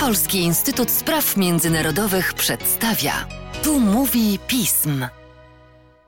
Polski Instytut Spraw Międzynarodowych przedstawia. Tu mówi pism.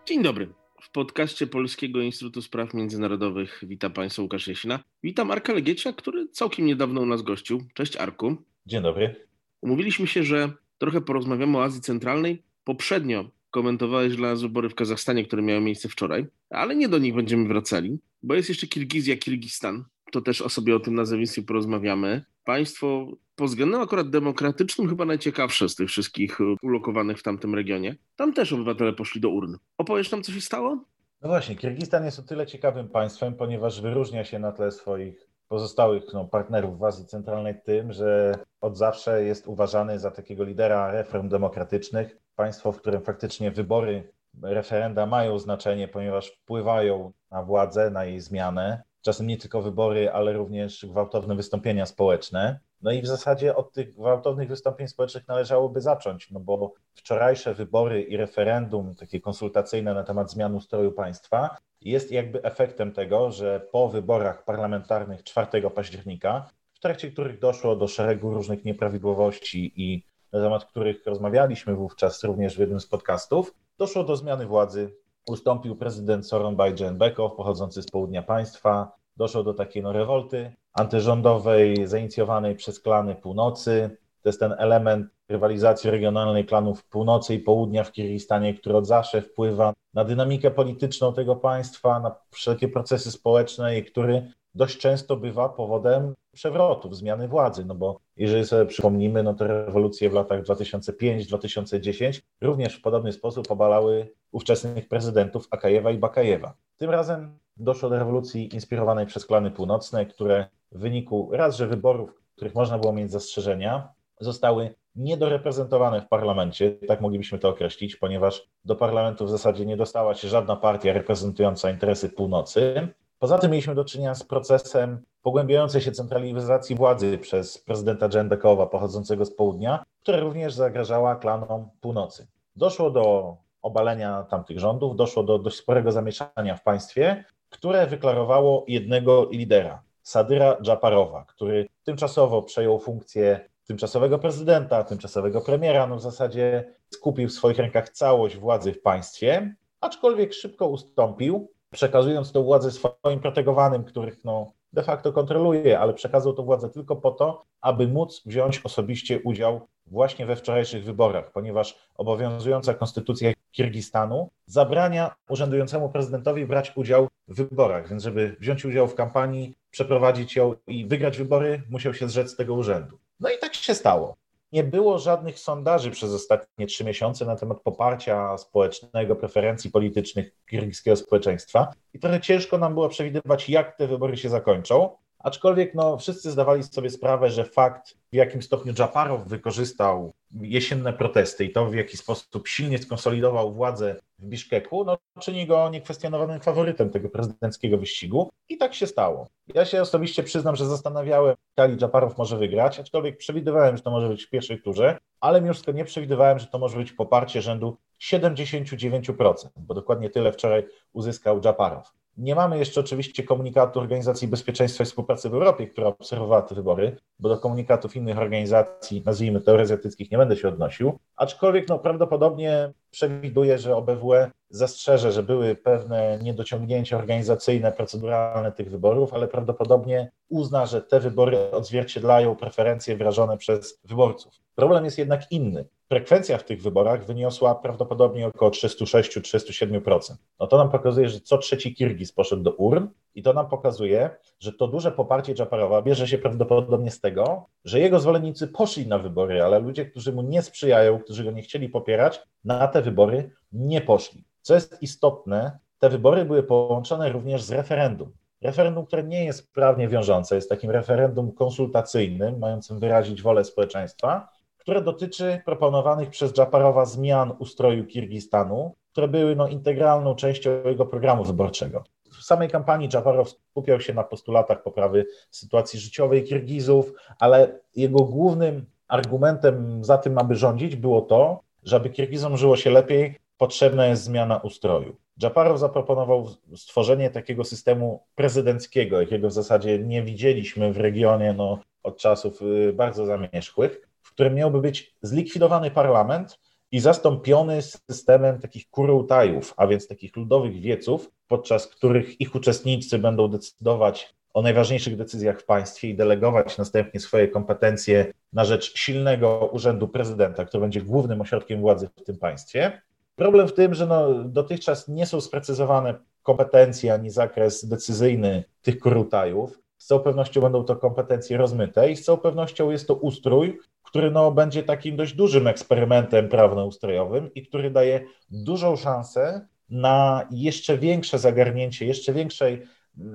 Dzień dobry. W podcaście Polskiego Instytutu Spraw Międzynarodowych witam Państwa Łukasz Jesina. Witam Arka Legiecia, który całkiem niedawno u nas gościł. Cześć Arku. Dzień dobry. Umówiliśmy się, że trochę porozmawiamy o Azji Centralnej. Poprzednio komentowałeś dla nas wybory w Kazachstanie, które miały miejsce wczoraj, ale nie do nich będziemy wracali, bo jest jeszcze Kirgizja, Kirgistan. To też o sobie o tym nazewnictwie porozmawiamy. Państwo pod względem akurat demokratycznym chyba najciekawsze z tych wszystkich ulokowanych w tamtym regionie. Tam też obywatele poszli do urn. Opowiesz nam, co się stało? No właśnie, Kirgistan jest o tyle ciekawym państwem, ponieważ wyróżnia się na tle swoich pozostałych no, partnerów w Azji Centralnej tym, że od zawsze jest uważany za takiego lidera reform demokratycznych. Państwo, w którym faktycznie wybory, referenda mają znaczenie, ponieważ wpływają na władzę, na jej zmianę. Czasem nie tylko wybory, ale również gwałtowne wystąpienia społeczne. No i w zasadzie od tych gwałtownych wystąpień społecznych należałoby zacząć, no bo wczorajsze wybory i referendum, takie konsultacyjne na temat zmian ustroju państwa, jest jakby efektem tego, że po wyborach parlamentarnych 4 października, w trakcie których doszło do szeregu różnych nieprawidłowości i na temat których rozmawialiśmy wówczas również w jednym z podcastów, doszło do zmiany władzy. Ustąpił prezydent Soronbay Jeenbekow, pochodzący z południa państwa. Doszło do takiej no, rewolty antyrządowej, zainicjowanej przez klany północy. To jest ten element rywalizacji regionalnej klanów północy i południa w Kirgistanie, który od zawsze wpływa na dynamikę polityczną tego państwa, na wszelkie procesy społeczne i który dość często bywa powodem przewrotów, zmiany władzy, no bo jeżeli sobie przypomnimy, no to rewolucje w latach 2005-2010 również w podobny sposób obalały ówczesnych prezydentów Akajewa i Bakajewa. Tym razem doszło do rewolucji inspirowanej przez klany północne, które w wyniku raz, że wyborów, których można było mieć zastrzeżenia, zostały niedoreprezentowane w parlamencie, tak moglibyśmy to określić, ponieważ do parlamentu w zasadzie nie dostała się żadna partia reprezentująca interesy północy. Poza tym mieliśmy do czynienia z procesem pogłębiającej się centralizacji władzy przez prezydenta Dżenbekowa pochodzącego z południa, która również zagrażała klanom północy. Doszło do obalenia tamtych rządów, doszło do dość sporego zamieszania w państwie, które wyklarowało jednego lidera, Sadyra Dżaparowa, który tymczasowo przejął funkcję tymczasowego prezydenta, tymczasowego premiera, no w zasadzie skupił w swoich rękach całość władzy w państwie, aczkolwiek szybko ustąpił, przekazując tę władzę swoim protegowanym, których no de facto kontroluje, ale przekazał tę władzę tylko po to, aby móc wziąć osobiście udział właśnie we wczorajszych wyborach, ponieważ obowiązująca konstytucja Kirgistanu zabrania urzędującemu prezydentowi brać udział w wyborach, więc żeby wziąć udział w kampanii, przeprowadzić ją i wygrać wybory, musiał się zrzec tego urzędu. No i tak się stało. Nie było żadnych sondaży przez ostatnie trzy miesiące na temat poparcia społecznego, preferencji politycznych kirgiskiego społeczeństwa i trochę ciężko nam było przewidywać, jak te wybory się zakończą. Aczkolwiek no, wszyscy zdawali sobie sprawę, że fakt, w jakim stopniu Dżaparow wykorzystał jesienne protesty i to, w jaki sposób silnie skonsolidował władzę w Biszkeku, no, czyni go niekwestionowanym faworytem tego prezydenckiego wyścigu. I tak się stało. Ja się osobiście przyznam, że zastanawiałem, Kali Dżaparow może wygrać, aczkolwiek przewidywałem, że to może być w pierwszej turze, ale mimo wszystko nie przewidywałem, że to może być poparcie rzędu 79%, bo dokładnie tyle wczoraj uzyskał Dżaparow. Nie mamy jeszcze oczywiście komunikatu Organizacji Bezpieczeństwa i Współpracy w Europie, która obserwowała te wybory, bo do komunikatów innych organizacji, nazwijmy to azjatyckich, nie będę się odnosił. Aczkolwiek no, prawdopodobnie przewiduję, że OBWE zastrzeże, że były pewne niedociągnięcia organizacyjne, proceduralne tych wyborów, ale prawdopodobnie uzna, że te wybory odzwierciedlają preferencje wyrażone przez wyborców. Problem jest jednak inny frekwencja w tych wyborach wyniosła prawdopodobnie około 306-307%. No to nam pokazuje, że co trzeci Kirgiz poszedł do urn i to nam pokazuje, że to duże poparcie Dżaparowa bierze się prawdopodobnie z tego, że jego zwolennicy poszli na wybory, ale ludzie, którzy mu nie sprzyjają, którzy go nie chcieli popierać, na te wybory nie poszli. Co jest istotne, te wybory były połączone również z referendum. Referendum, które nie jest prawnie wiążące, jest takim referendum konsultacyjnym, mającym wyrazić wolę społeczeństwa, które dotyczy proponowanych przez Dżaparowa zmian ustroju Kirgistanu, które były no, integralną częścią jego programu wyborczego. W samej kampanii Dżaparow skupiał się na postulatach poprawy sytuacji życiowej Kirgizów, ale jego głównym argumentem za tym, aby rządzić, było to, że aby Kirgizom żyło się lepiej, potrzebna jest zmiana ustroju. Dżaparow zaproponował stworzenie takiego systemu prezydenckiego, jakiego w zasadzie nie widzieliśmy w regionie no, od czasów y, bardzo zamierzchłych, którym miałby być zlikwidowany parlament i zastąpiony systemem takich kurultajów, a więc takich ludowych wieców, podczas których ich uczestnicy będą decydować o najważniejszych decyzjach w państwie i delegować następnie swoje kompetencje na rzecz silnego urzędu prezydenta, który będzie głównym ośrodkiem władzy w tym państwie. Problem w tym, że no, dotychczas nie są sprecyzowane kompetencje ani zakres decyzyjny tych kurultajów. Z całą pewnością będą to kompetencje rozmyte i z całą pewnością jest to ustrój, który no, będzie takim dość dużym eksperymentem prawno-ustrojowym i który daje dużą szansę na jeszcze większe zagarnięcie, jeszcze większej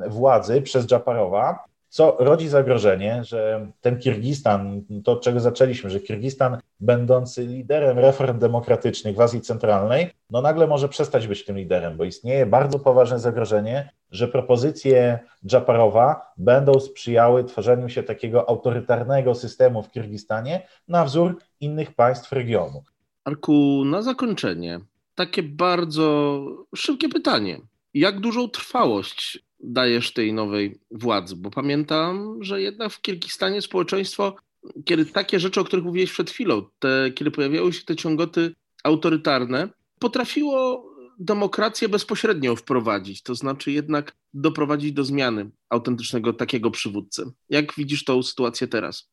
władzy przez Dżaparowa, co rodzi zagrożenie, że ten Kirgistan, to czego zaczęliśmy, że Kirgistan, będący liderem reform demokratycznych w Azji Centralnej, no nagle może przestać być tym liderem, bo istnieje bardzo poważne zagrożenie, że propozycje Dżaparowa będą sprzyjały tworzeniu się takiego autorytarnego systemu w Kirgistanie na wzór innych państw regionu. Arku, na zakończenie takie bardzo szybkie pytanie. Jak dużą trwałość dajesz tej nowej władzy? Bo pamiętam, że jednak w Kirgistanie społeczeństwo, kiedy takie rzeczy, o których mówiłeś przed chwilą, te, kiedy pojawiały się te ciągoty autorytarne, potrafiło demokrację bezpośrednio wprowadzić, to znaczy jednak doprowadzić do zmiany autentycznego takiego przywódcy. Jak widzisz tą sytuację teraz?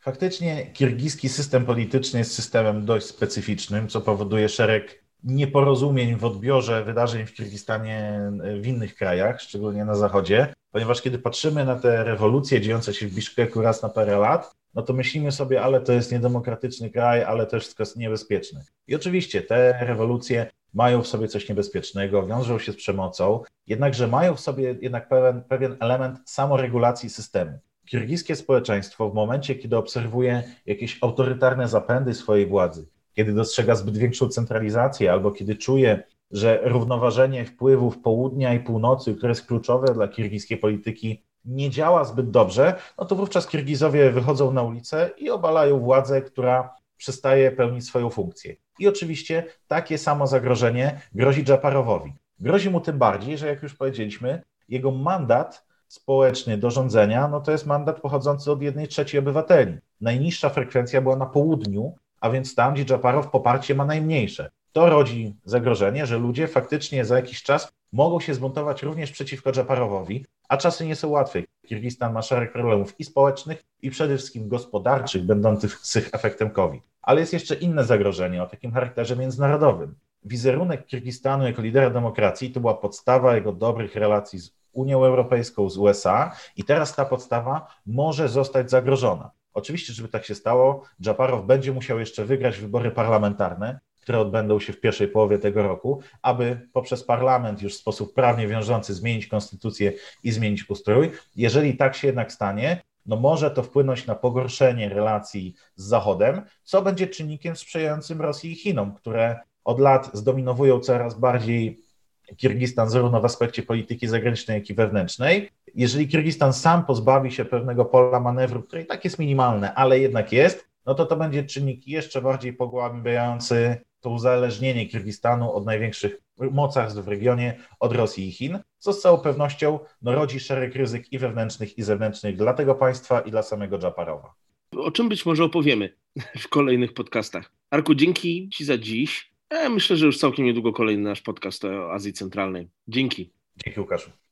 Faktycznie kirgiski system polityczny jest systemem dość specyficznym, co powoduje szereg nieporozumień w odbiorze wydarzeń w Kirgistanie w innych krajach, szczególnie na zachodzie, ponieważ kiedy patrzymy na te rewolucje dziejące się w Biszkeku raz na parę lat, no to myślimy sobie, ale to jest niedemokratyczny kraj, ale też wszystko jest niebezpieczne. I oczywiście te rewolucje mają w sobie coś niebezpiecznego, wiążą się z przemocą, jednakże mają w sobie jednak pewien, pewien element samoregulacji systemu. Kirgijskie społeczeństwo w momencie, kiedy obserwuje jakieś autorytarne zapędy swojej władzy, kiedy dostrzega zbyt większą centralizację albo kiedy czuje, że równoważenie wpływów południa i północy, które jest kluczowe dla kirgijskiej polityki, nie działa zbyt dobrze, no to wówczas Kirgizowie wychodzą na ulicę i obalają władzę, która przestaje pełnić swoją funkcję. I oczywiście takie samo zagrożenie grozi Dżaparowowi. Grozi mu tym bardziej, że jak już powiedzieliśmy, jego mandat społeczny do rządzenia, no to jest mandat pochodzący od jednej trzeciej obywateli. Najniższa frekwencja była na południu, a więc tam, gdzie Dżaparow poparcie ma najmniejsze. To rodzi zagrożenie, że ludzie faktycznie za jakiś czas mogą się zbuntować również przeciwko Dżaparowowi, a czasy nie są łatwe. Kirgistan ma szereg problemów i społecznych, i przede wszystkim gospodarczych, będących efektem COVID. Ale jest jeszcze inne zagrożenie o takim charakterze międzynarodowym. Wizerunek Kirgistanu jako lidera demokracji to była podstawa jego dobrych relacji z Unią Europejską, z USA, i teraz ta podstawa może zostać zagrożona. Oczywiście, żeby tak się stało, Dżaparow będzie musiał jeszcze wygrać wybory parlamentarne, które odbędą się w pierwszej połowie tego roku, aby poprzez parlament już w sposób prawnie wiążący zmienić konstytucję i zmienić ustrój. Jeżeli tak się jednak stanie, no może to wpłynąć na pogorszenie relacji z Zachodem, co będzie czynnikiem sprzyjającym Rosji i Chinom, które od lat zdominowują coraz bardziej Kirgistan zarówno w aspekcie polityki zagranicznej, jak i wewnętrznej. Jeżeli Kirgistan sam pozbawi się pewnego pola manewru, które i tak jest minimalne, ale jednak jest, no to to będzie czynnik jeszcze bardziej pogłębiający to uzależnienie Kirgistanu od największych mocarstw w regionie, od Rosji i Chin, co z całą pewnością no, rodzi szereg ryzyk i wewnętrznych, i zewnętrznych dla tego państwa i dla samego Dżaparowa. O czym być może opowiemy w kolejnych podcastach. Arku, dzięki Ci za dziś. Ja myślę, że już całkiem niedługo kolejny nasz podcast o Azji Centralnej. Dzięki. Dzięki Łukaszu.